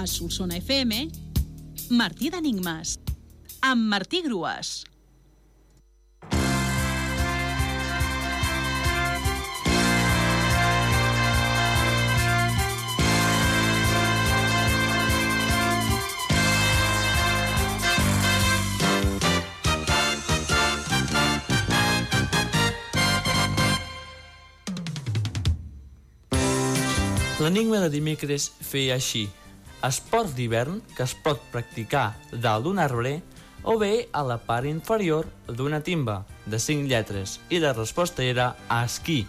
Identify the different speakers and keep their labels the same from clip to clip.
Speaker 1: A Solsona FM, Martí d'Enigmes, amb Martí Grues.
Speaker 2: L'enigma de dimecres feia així. Esport d'hivern que es pot practicar dalt d'un arbre o bé a la part inferior d'una timba, de 5 lletres, i la resposta era a esquí.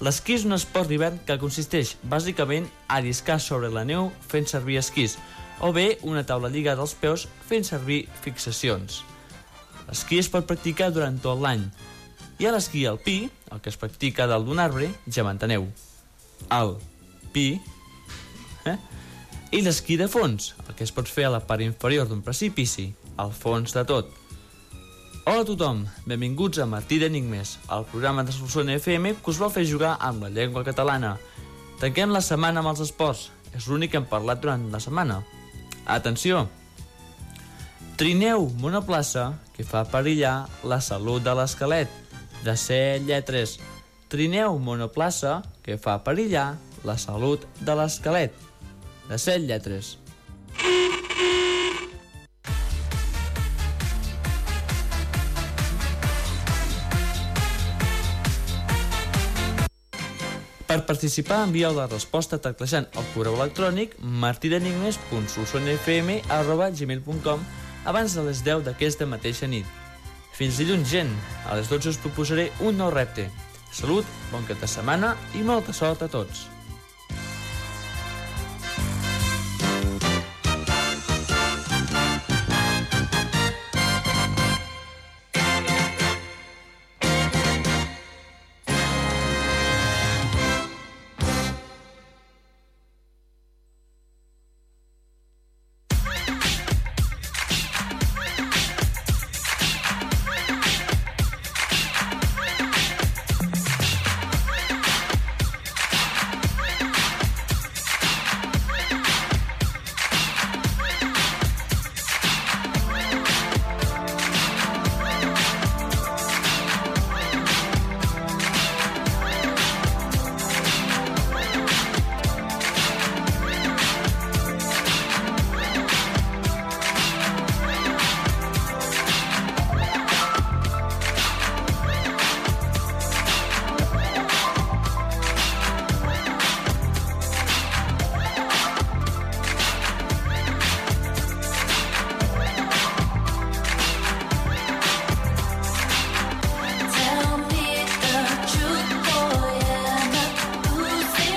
Speaker 2: L'esquí és un esport d'hivern que consisteix bàsicament a lliscar sobre la neu fent servir esquís, o bé una taula lligada als peus fent servir fixacions. L'esquí es pot practicar durant tot l'any, i a l'esquí alpí, el que es practica dalt d'un arbre, ja m'enteneu. El pi, eh? I l'esquí de fons, el que es pot fer a la part inferior d'un precipici, al fons de tot. Hola a tothom, benvinguts a Martí d'Enigmes, el programa de Solsona FM que us vol fer jugar amb la llengua catalana. Tanquem la setmana amb els esports, és l'únic que hem parlat durant la setmana. Atenció! Trineu monoplaça que fa perillar la salut de l'esquelet, de set lletres. Trineu monoplaça que fa perillar la salut de l'esquelet, de set lletres. Per participar, envieu la resposta teclejant el correu electrònic martidenigmes.solsonfm.gmail.com abans de les 10 d'aquesta mateixa nit. Fins dilluns, gent! A les 12 us proposaré un nou repte. Salut, bon cap de setmana i molta sort a tots!